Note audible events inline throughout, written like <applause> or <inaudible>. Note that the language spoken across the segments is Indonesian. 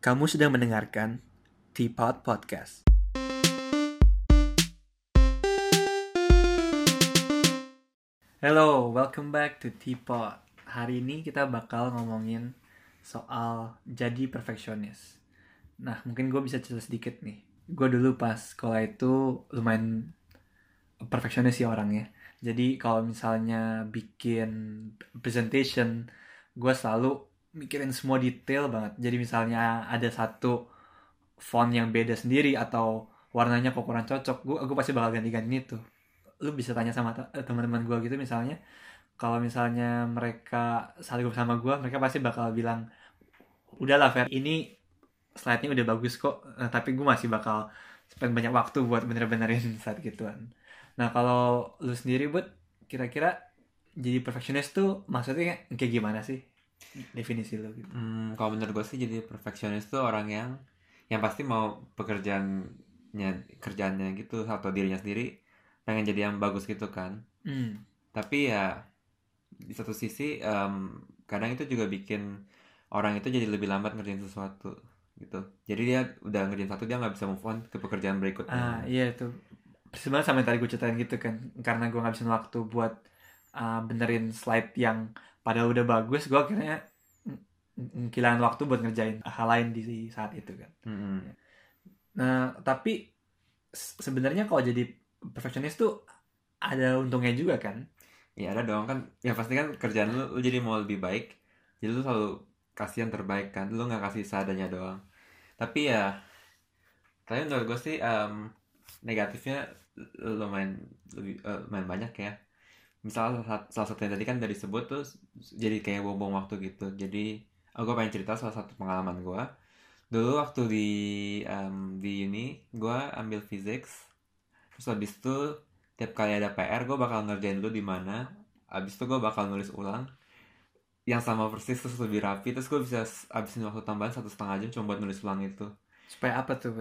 Kamu sedang mendengarkan Teapot Podcast. Hello, welcome back to Teapot. Hari ini kita bakal ngomongin soal jadi perfeksionis. Nah, mungkin gue bisa cerita sedikit nih. Gue dulu pas sekolah itu lumayan perfeksionis sih orangnya. Jadi kalau misalnya bikin presentation, gue selalu mikirin semua detail banget. Jadi misalnya ada satu font yang beda sendiri atau warnanya kok kurang cocok, gue gue pasti bakal ganti-ganti itu. Lu bisa tanya sama te- teman-teman gue gitu misalnya, kalau misalnya mereka saling sama gue, mereka pasti bakal bilang, udahlah Fer, ini slide-nya udah bagus kok, Eh, tapi gue masih bakal spend banyak waktu buat bener-benerin <laughs> slide gituan. Nah kalau lu sendiri buat kira-kira jadi perfectionist tuh maksudnya kayak gimana sih definisi lu gitu? Hmm, kalau menurut gue sih jadi perfeksionis tuh orang yang yang pasti mau pekerjaannya kerjaannya gitu atau dirinya sendiri pengen jadi yang bagus gitu kan. Hmm. Tapi ya di satu sisi em, kadang itu juga bikin orang itu jadi lebih lambat ngerjain sesuatu gitu. Jadi dia udah ngerjain satu dia nggak bisa move on ke pekerjaan berikutnya. Ah iya itu sebenarnya sama yang tadi gue ceritain gitu kan karena gue ngabisin waktu buat uh, benerin slide yang padahal udah bagus gue akhirnya ng- ng- kehilangan waktu buat ngerjain hal lain di saat itu kan. Mm-mm. Nah tapi se- sebenarnya kalau jadi perfectionist tuh ada untungnya juga kan? Ya ada dong kan. Ya pasti kan kerjaan lu, lu jadi mau lebih baik. Jadi lu selalu kasih yang terbaik kan. Lu nggak kasih seadanya doang. Tapi ya, tapi menurut gue sih em, negatifnya lumayan lebih eh, lumayan banyak ya. Misalnya salah, salah satunya tadi kan dari sebut tuh jadi kayak buang-buang waktu gitu. Jadi oh, gue pengen cerita salah satu pengalaman gue. Dulu waktu di em, di uni gue ambil physics. Terus habis itu tiap kali ada PR gue bakal ngerjain dulu di mana. Habis itu gue bakal nulis ulang yang sama persis terus lebih rapi terus gue bisa habisin waktu tambahan satu setengah jam cuma buat nulis ulang itu Supaya apa tuh?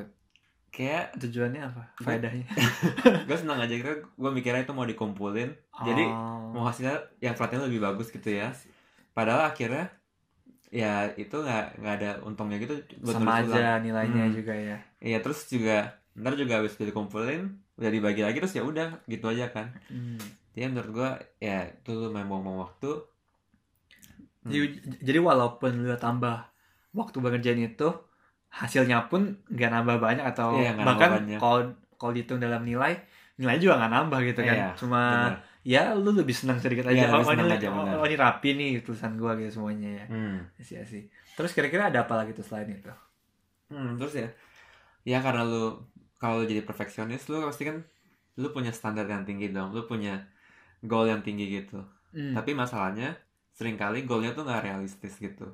Kayak Tujuannya apa? Faedahnya? <laughs> gue senang aja kira gue mikirnya itu mau dikumpulin jadi Oh. mau hasilnya yang pelatihan lebih bagus gitu ya padahal akhirnya ya itu nggak nggak ada untungnya gitu buat sama nulis ulang aja nilainya Hmm. juga ya. iya terus juga ntar juga habis dikumpulin udah dibagi lagi terus ya udah gitu aja kan Hmm. jadi menurut gue ya itu lumayan buang-buang waktu Hmm. Jadi, jadi walaupun lu tambah waktu buat ngerjain itu, hasilnya pun nggak nambah banyak atau Iya, nggak bahkan kalau kalau dihitung dalam nilai, nilai juga nggak nambah gitu kan. Iya, Cuma benar. ya lu lebih senang sedikit Iya, aja. lebih oh, senang ini, aja, oh, oh, ini rapi nih tulisan gua gitu semuanya ya. Hmm. Iya sih. Terus kira-kira ada apa lagi tuh selain itu? Hmm, terus ya, ya karena lu kalau lu jadi perfeksionis, lu pasti kan lu punya standar yang tinggi dong, lu punya goal yang tinggi gitu. Hmm. Tapi masalahnya sering kali goalnya tuh nggak realistis gitu.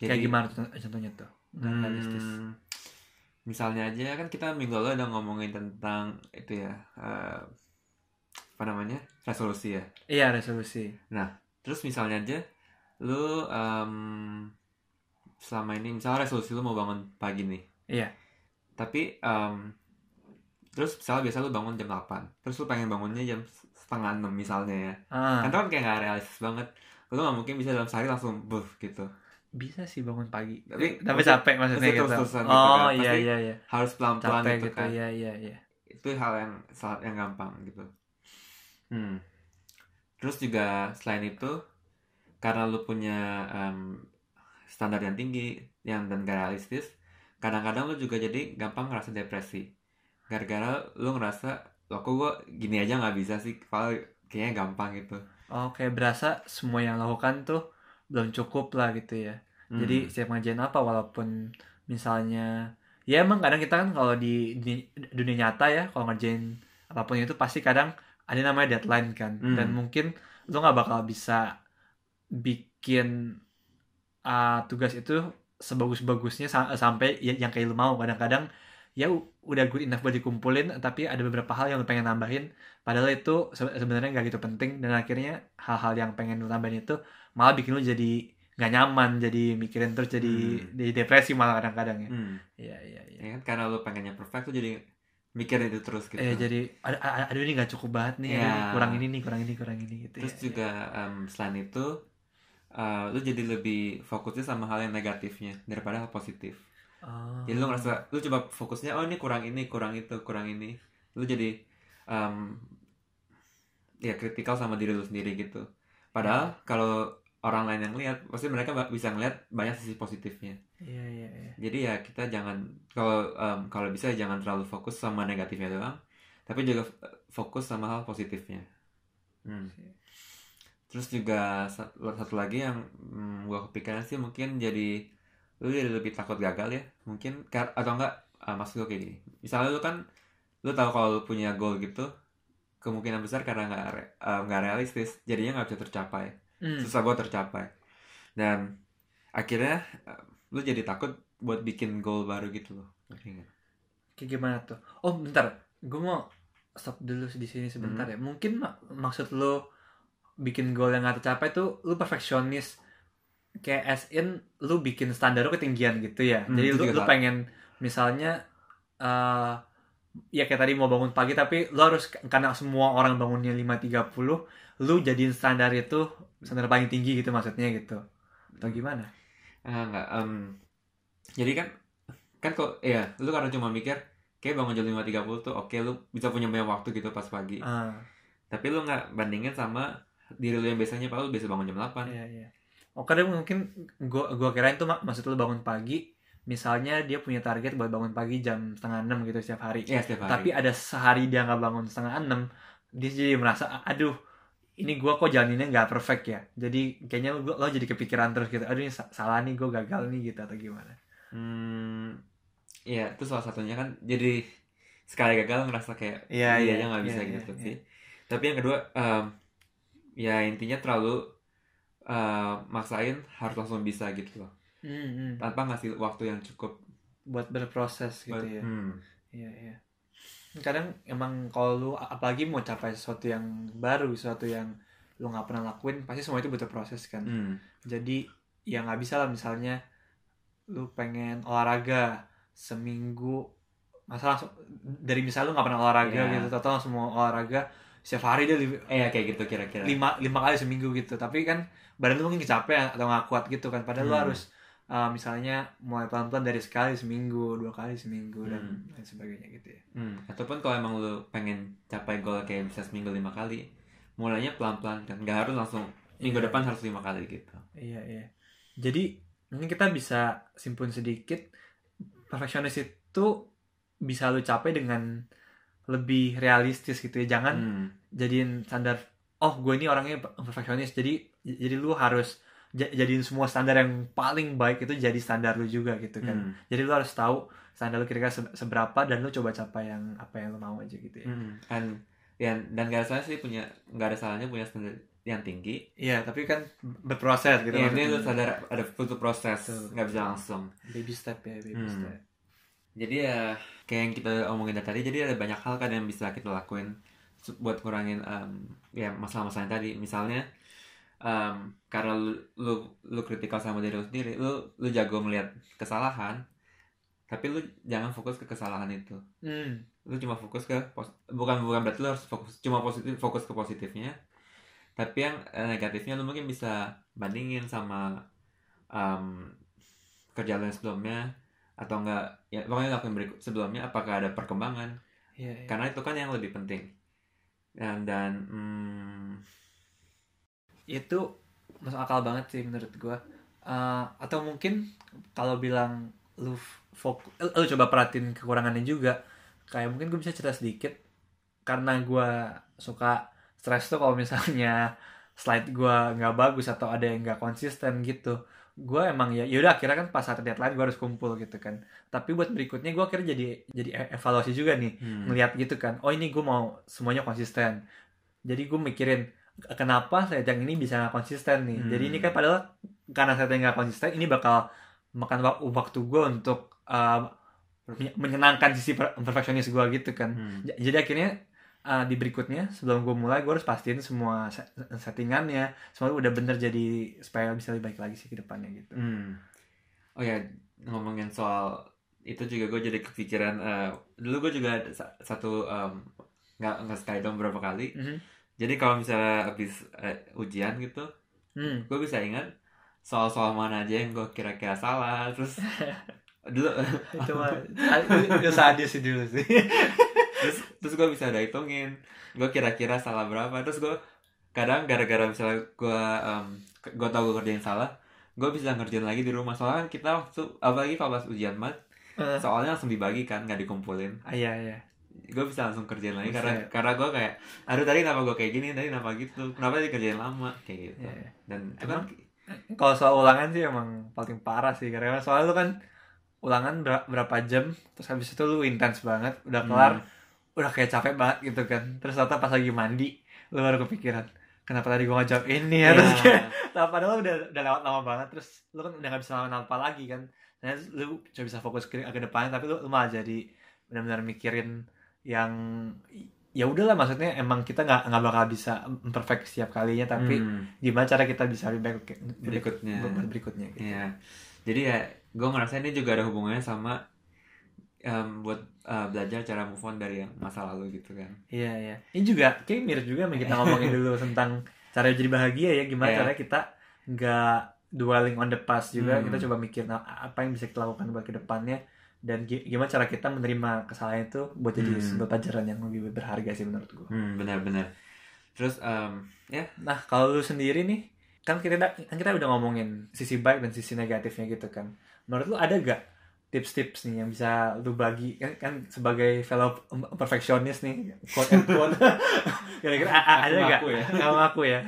Kayak gimana contohnya tuh? Nggak hmm, realistis. Misalnya aja kan kita minggu lalu udah ngomongin tentang itu ya, eh, apa namanya resolusi ya. Iya resolusi. Terus misalnya aja, lu em, selama ini misalnya resolusi lu mau bangun pagi nih. Iya. tapi em, terus misalnya biasa lu bangun jam 8 terus lu pengen bangunnya jam setengah 6 misalnya ya Ah, kan kan kayak gak realistis banget lu gak mungkin bisa dalam sehari langsung buff gitu bisa sih bangun pagi. Tapi- tapi maksud- capek maksudnya gitu. gitu Oh kan. iya iya iya. harus pelan-pelan Capek gitu, gitu. kan Iya iya iya. itu hal yang saat yang gampang gitu hmm. terus juga selain itu karena lu punya em, standar yang tinggi yang dan gak realistis kadang-kadang lu juga jadi gampang ngerasa depresi gara-gara lu ngerasa lo kok gue gini aja nggak bisa sih kalau kayaknya gampang gitu Oh, kayak berasa semua yang lakukan tuh belum cukup lah gitu ya. Hmm. Jadi setiap ngerjain apa walaupun misalnya ya emang kadang kita kan kalau di, di dunia nyata ya kalau ngerjain apa pun itu pasti kadang ada namanya deadline kan Hmm. dan mungkin lo nggak bakal bisa bikin uh, tugas itu sebagus-bagusnya sa- sampai ya- yang kayak lo mau kadang-kadang ya udah good enough buat dikumpulin tapi ada beberapa hal yang lo pengen nambahin padahal itu se- sebenarnya nggak gitu penting dan akhirnya hal-hal yang pengen lo tambahin itu malah bikin lo jadi nggak nyaman jadi mikirin terus jadi Hmm. jadi depresi malah kadang-kadang ya Hmm. iya iya iya ya kan karena lu pengennya perfect tuh jadi mikir itu terus gitu eh jadi ada ada- aduh ini nggak cukup banget nih aduh, Iya. kurang ini nih kurang ini kurang ini gitu terus ya, juga em, selain itu uh, lu jadi lebih fokusnya sama hal yang negatifnya daripada hal positif Oh. jadi lu ngerasa lu coba fokusnya oh ini kurang ini kurang itu kurang ini lu jadi um, ya kritikal sama diri lu sendiri gitu padahal kalau orang lain yang lihat pasti mereka bisa ngeliat banyak sisi positifnya. Iya iya iya. jadi ya kita jangan kalau um, kalau bisa jangan terlalu fokus sama negatifnya doang tapi juga uh, fokus sama hal positifnya. Hmm. terus juga sa- satu lagi yang hmm, gua kepikiran sih mungkin jadi lu jadi lebih takut gagal ya mungkin atau enggak uh, maksud gue kayak gini. Misalnya lu kan lu tahu kalau lu punya goal gitu kemungkinan besar karena nggak uh, nggak realistis jadinya nggak bisa tercapai Hmm. susah buat tercapai dan akhirnya uh, lu jadi takut buat bikin goal baru gitu loh? Kayak gimana tuh? Oh bentar, gue mau stop dulu di sini sebentar Hmm. ya. Mungkin mak- maksud lo bikin goal yang gak tercapai tuh lu perfeksionis kayak as in lu bikin standar lu ketinggian gitu ya. Hmm, Jadi lu lu pengen misalnya eh ya kayak tadi mau bangun pagi tapi lu harus karena semua orang bangunnya 5.30 lu jadiin standar itu standar paling tinggi gitu maksudnya gitu. Atau gimana? Ah, enggak. em, jadi kan kan kok ya lu karena cuma mikir kayak bangun jam 5.30 tuh oke lu bisa punya banyak waktu gitu pas pagi. Ah, Tapi lu nggak bandingin sama diri lu yang biasanya padahal lu biasa bangun jam 8. Iya iya. Oh kadang mungkin gua gua kirain tuh mak- maksud lu bangun pagi, misalnya dia punya target buat bangun pagi jam setengah enam gitu setiap hari. Iya, setiap hari. Tapi ada sehari dia nggak bangun setengah enam, dia jadi merasa aduh ini gua kok jalaninnya nggak perfect ya. Jadi kayaknya lo, lo jadi kepikiran terus gitu. Aduh ini sa- salah nih gua gagal nih gitu atau gimana? Hmm, iya, itu salah satunya kan jadi sekali gagal ngerasa kayak Iya, iya, aja nggak iya, bisa iya, gitu iya. sih. Tapi yang kedua, em, ya intinya terlalu eh, maksain harus langsung bisa gitu loh, Hmm, hmm. tanpa ngasih waktu yang cukup. Buat berproses gitu buat- ya. hmm, Iya iya. Kadang emang kalau lu apalagi mau capai sesuatu yang baru, sesuatu yang lu nggak pernah lakuin, pasti semua itu butuh proses kan. hmm, Jadi ya nggak bisa lah misalnya lu pengen olahraga seminggu masa langsung dari misal lu nggak pernah olahraga Iya. gitu atau langsung mau olahraga setiap hari dia eh ya kayak gitu kira-kira. lima lima kali seminggu gitu tapi kan badan lu mungkin kecapean atau nggak kuat gitu kan padahal lu Hmm. harus uh, misalnya mulai pelan-pelan dari sekali seminggu dua kali seminggu dan Hmm. lain sebagainya gitu ya Hmm, ataupun kalau emang lu pengen capai goal kayak bisa seminggu lima kali, mulainya pelan-pelan kan, nggak harus langsung minggu Iya. depan harus lima kali gitu. Iya iya. Jadi mungkin kita bisa simpulin sedikit perfeksionis itu bisa lu capai dengan lebih realistis gitu ya. Jangan Hmm, jadiin standar oh gue ini orangnya perfeksionis jadi jadi lu harus jadiin semua standar yang paling baik itu jadi standar lu juga gitu kan. hmm, Jadi lu harus tahu standar lu kira-kira se- seberapa dan lu coba capai yang apa yang lu mau aja gitu ya. hmm. Dan ya, dan gak ada salah sih punya nggak ada salahnya punya standar yang tinggi. Iya, tapi kan berproses gitu. ya, ini lu sadar ada butuh proses, nggak bisa langsung. baby step ya, baby Hmm. step. Jadi ya kayak yang kita omongin dari tadi, jadi ada banyak hal kan yang bisa kita lakuin buat kurangin em, ya masalah-masalah yang tadi. Misalnya em, karena lu, lu lu kritikal sama diri lu sendiri, lu lu jago melihat kesalahan, tapi lu jangan fokus ke kesalahan itu. Hmm. Lu cuma fokus ke bukan bukan berarti lu harus fokus cuma positif fokus ke positifnya. Tapi yang eh, negatifnya lu mungkin bisa bandingin sama kerjaan lu yang sebelumnya atau enggak ya pokoknya lakuin berikut sebelumnya apakah ada perkembangan Iya, iya. karena itu kan yang lebih penting dan dan hmm, itu masuk akal banget sih menurut gua. Eh, atau mungkin kalau bilang lu fokus lu coba perhatiin kekurangannya juga kayak mungkin gue bisa cerita sedikit. Karena gua suka stres tuh kalau misalnya slide gua nggak bagus atau ada yang nggak konsisten gitu. Gua emang ya yaudah akhirnya kan pas saat deadline gua harus kumpul gitu kan. Tapi buat berikutnya gua akhirnya jadi jadi e- evaluasi juga nih hmm, ngelihat gitu kan. Oh ini gue mau semuanya konsisten. Jadi gue mikirin kenapa yang ini bisa konsisten nih Hmm. jadi ini kan padahal karena saya nggak konsisten ini bakal makan wak- waktu gue untuk uh, menye- menyenangkan sisi per- perfeksionis gue gitu kan hmm, jadi akhirnya uh, di berikutnya sebelum gue mulai gue harus pastiin semua se- settingannya semua udah bener jadi supaya bisa lebih baik lagi sih ke depannya gitu hmm. oh ya ngomongin soal itu juga gue jadi kepikiran eh, dulu gue juga satu em, nggak nggak sekali dong beberapa kali Mhm. Jadi kalau misalnya habis eh, ujian gitu hmm. gue bisa ingat soal-soal mana aja yang gue kira-kira salah terus <laughs> dulu itu mah itu sadis sih dulu sih. <laughs> Terus terus gue bisa udah hitungin gue kira-kira salah berapa terus gue kadang gara-gara misalnya gue um, gue tau gue kerjain salah gue bisa ngerjain lagi di rumah. Soalnya kan kita waktu apalagi kalau pas ujian mat Eh, soalnya langsung dibagi kan nggak dikumpulin. Ah, iya iya gue bisa langsung kerjain lagi Buset. karena karena gue kayak aduh tadi kenapa gue kayak gini tadi kenapa gitu kenapa dikerjain lama kayak gitu Iya, iya. dan kan Emang? kalau soal ulangan sih emang paling parah sih karena soalnya lu kan ulangan ber- berapa jam terus habis itu lu intens banget udah kelar hmm, udah kayak capek banget gitu kan terus ternyata pas lagi mandi lu baru kepikiran kenapa tadi gua ngajak ini ya iya. terus kayak nah, padahal udah udah lewat lama banget terus lu kan udah gak bisa ngelakuin apa lagi kan nah lu cuma bisa fokus ke, ke depan tapi lu, lu malah jadi benar-benar mikirin yang ya udahlah maksudnya emang kita nggak nggak bakal bisa perfect setiap kalinya tapi Hmm, gimana cara kita bisa lebih baik berikutnya berikutnya gitu. Iya. Jadi ya gue ngerasa ini juga ada hubungannya sama em, buat eh, belajar cara move on dari yang masa lalu gitu kan. Iya iya. Ini juga kayak mirip juga sama kita <laughs> ngomongin dulu tentang cara jadi bahagia ya. Gimana Iya. caranya kita nggak dwelling on the past juga. Hmm. Kita coba mikir nah, apa yang bisa kita lakukan buat ke depannya dan gi- gimana cara kita menerima kesalahan itu buat jadi Hmm. sebuah pelajaran yang lebih berharga sih menurut gue. Hmm, benar-benar. Terus em, ya Nah kalau lu sendiri nih kan kita kan kita udah ngomongin sisi baik dan sisi negatifnya gitu kan. Menurut lu ada gak tips-tips nih yang bisa lu bagi kan, kan sebagai fellow perfectionist nih quote and quote <laughs> kira-kira ada Aku gak ya. nggak ngaku ya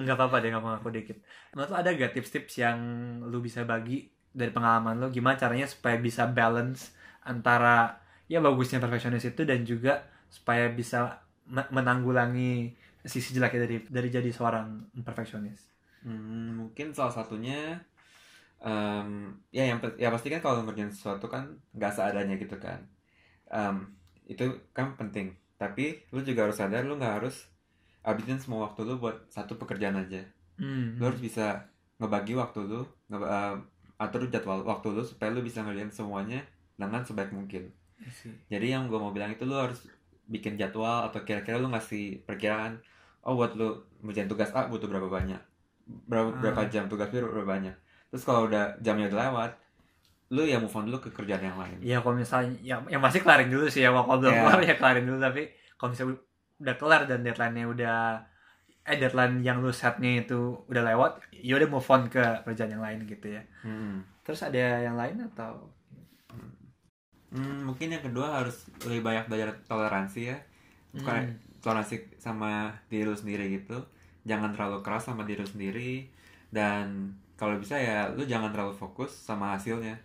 nggak apa-apa deh nggak ngaku dikit menurut lu ada gak tips-tips yang lu bisa bagi dari pengalaman lu gimana caranya supaya bisa balance antara ya bagusnya perfectionist itu dan juga supaya bisa me- menanggulangi sisi jeleknya dari dari jadi seorang perfectionist hmm, mungkin salah satunya em, ya yang ya pasti kan kalau ngerjain sesuatu kan nggak seadanya gitu kan. Em, itu kan penting. Tapi lu juga harus sadar lu nggak harus habisin semua waktu lu buat satu pekerjaan aja. hmm. lu harus bisa ngebagi waktu lu nge eh, atur jadwal waktu lu supaya lu bisa ngerjain semuanya dengan sebaik mungkin I see. jadi yang gue mau bilang itu lu harus bikin jadwal atau kira-kira lu ngasih perkiraan oh buat lu ngerjain tugas A butuh berapa banyak berapa Ah. berapa jam tugas B berapa banyak terus kalau udah jamnya udah lewat lu ya move on dulu ke kerjaan yang lain Ya kalau misalnya ya, yang masih kelarin dulu sih ya kalau belum Iya. kelar ya kelarin dulu tapi kalau misalnya udah kelar dan deadline-nya udah eh deadline yang lu setnya itu udah lewat ya udah move on ke kerjaan yang lain gitu ya. Hmm. terus ada yang lain atau? Hmm, mungkin yang kedua harus lebih banyak belajar toleransi ya. Bukan- Hmm. toleransi sama diri lu sendiri gitu. Jangan terlalu keras sama diri lu sendiri. Dan kalau bisa ya lu jangan terlalu fokus sama hasilnya.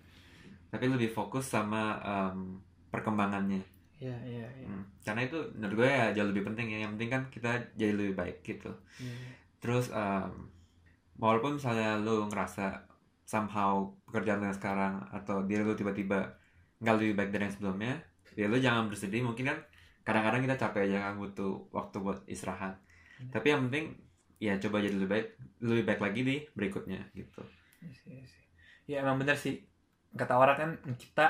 Tapi lebih fokus sama em, perkembangannya Iya iya iya. Hmm, karena itu menurut gue ya jauh lebih penting ya yang penting kan kita jadi lebih baik gitu Iya. terus em, walaupun misalnya lu ngerasa somehow pekerjaan lu yang sekarang atau diri lu tiba-tiba nggak lebih baik dari yang sebelumnya ya lu jangan bersedih mungkin kan kadang-kadang kita capek aja kan butuh waktu buat istirahat Hmm. tapi yang penting ya coba jadi lebih baik lebih baik lagi di berikutnya gitu Iya sih, iya sih. Ya emang bener sih kata orang kan kita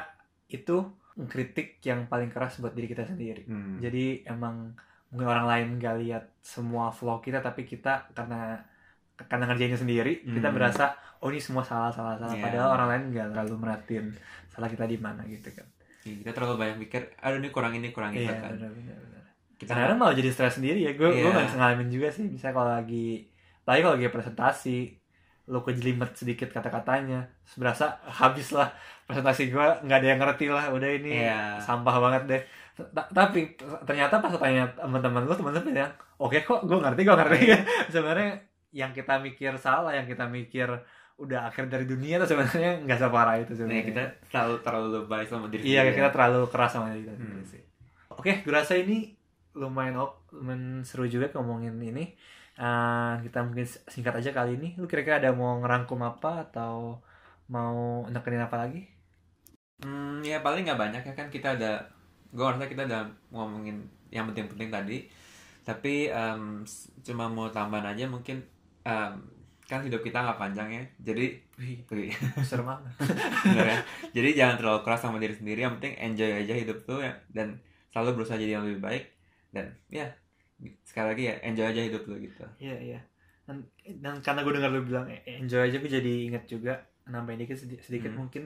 itu kritik yang paling keras buat diri kita sendiri. Hmm. Jadi emang mungkin orang lain gak lihat semua vlog kita tapi kita karena karena ngerjainnya sendiri kita Hmm. berasa oh ini semua salah salah salah Iya. padahal orang lain nggak terlalu merhatiin salah kita di mana gitu kan. Ya, kita terlalu banyak mikir aduh ini kurang ini kurang itu Iya kan benar benar. kita Kadang-kadang malah jadi stres sendiri ya. Gue gue nggak bisa ngalamin juga sih. Bisa kalau lagi, apalagi kalau lagi presentasi, lo kejelimet sedikit kata-katanya, berasa habis lah presentasi gue nggak ada yang ngerti lah. Udah ini Iya. sampah banget deh. Ta- Tapi ternyata pas tanya teman-teman lo, teman-teman bilang, oke kok, gue ngerti, gue ngerti. Iya. <laughs> sebenarnya yang kita mikir salah, yang kita mikir udah akhir dari dunia tuh sebenarnya nggak separah itu Nih, sebenarnya. kita terlalu terlalu lebay sama diri Iya, kita ya. terlalu keras sama diri kita Hmm. sendiri sih. Oke, gue rasa ini lumayan lumayan seru juga ngomongin ini. Eh, kita mungkin singkat aja kali ini. Lu kira-kira ada mau ngerangkum apa atau mau nekenin apa lagi? Hmm, ya paling nggak banyak ya kan kita ada gue rasa kita udah ngomongin yang penting-penting tadi tapi s- cuma mau tambahan aja mungkin em, kan hidup kita nggak panjang ya jadi Wih, serem banget. <laughs> kan? jadi jangan terlalu keras sama diri sendiri yang penting enjoy aja hidup tuh ya dan selalu berusaha jadi yang lebih baik dan ya sekali lagi ya enjoy aja hidup lu gitu Iya, iya. dan, dan karena gue dengar lu bilang eh, enjoy aja gue jadi inget juga nambahin dikit sedikit, sedikit Hmm. mungkin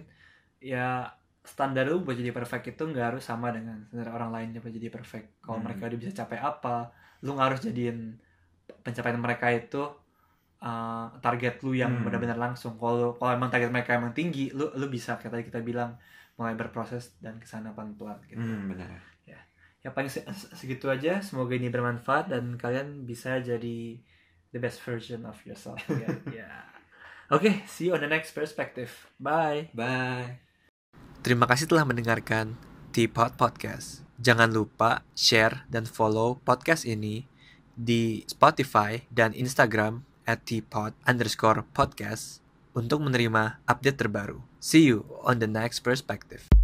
ya standar lu buat jadi perfect itu nggak harus sama dengan standar orang lain buat jadi perfect kalau Hmm. mereka udah bisa capai apa lu nggak harus jadiin pencapaian mereka itu uh, target lu yang Hmm. benar-benar langsung kalau kalau emang target mereka emang tinggi lu lu bisa kayak tadi kita bilang mulai berproses dan ke sana pelan-pelan gitu Hmm, benar. Ya paling se- se- segitu aja. Semoga ini bermanfaat dan kalian bisa jadi the best version of yourself ya <laughs> Ya. oke see you on the next perspective. Bye. Bye. terima kasih telah mendengarkan Teapot Podcast. Jangan lupa share dan follow podcast ini di Spotify dan Instagram at teapot underscore podcast untuk menerima update terbaru. See you on the next perspective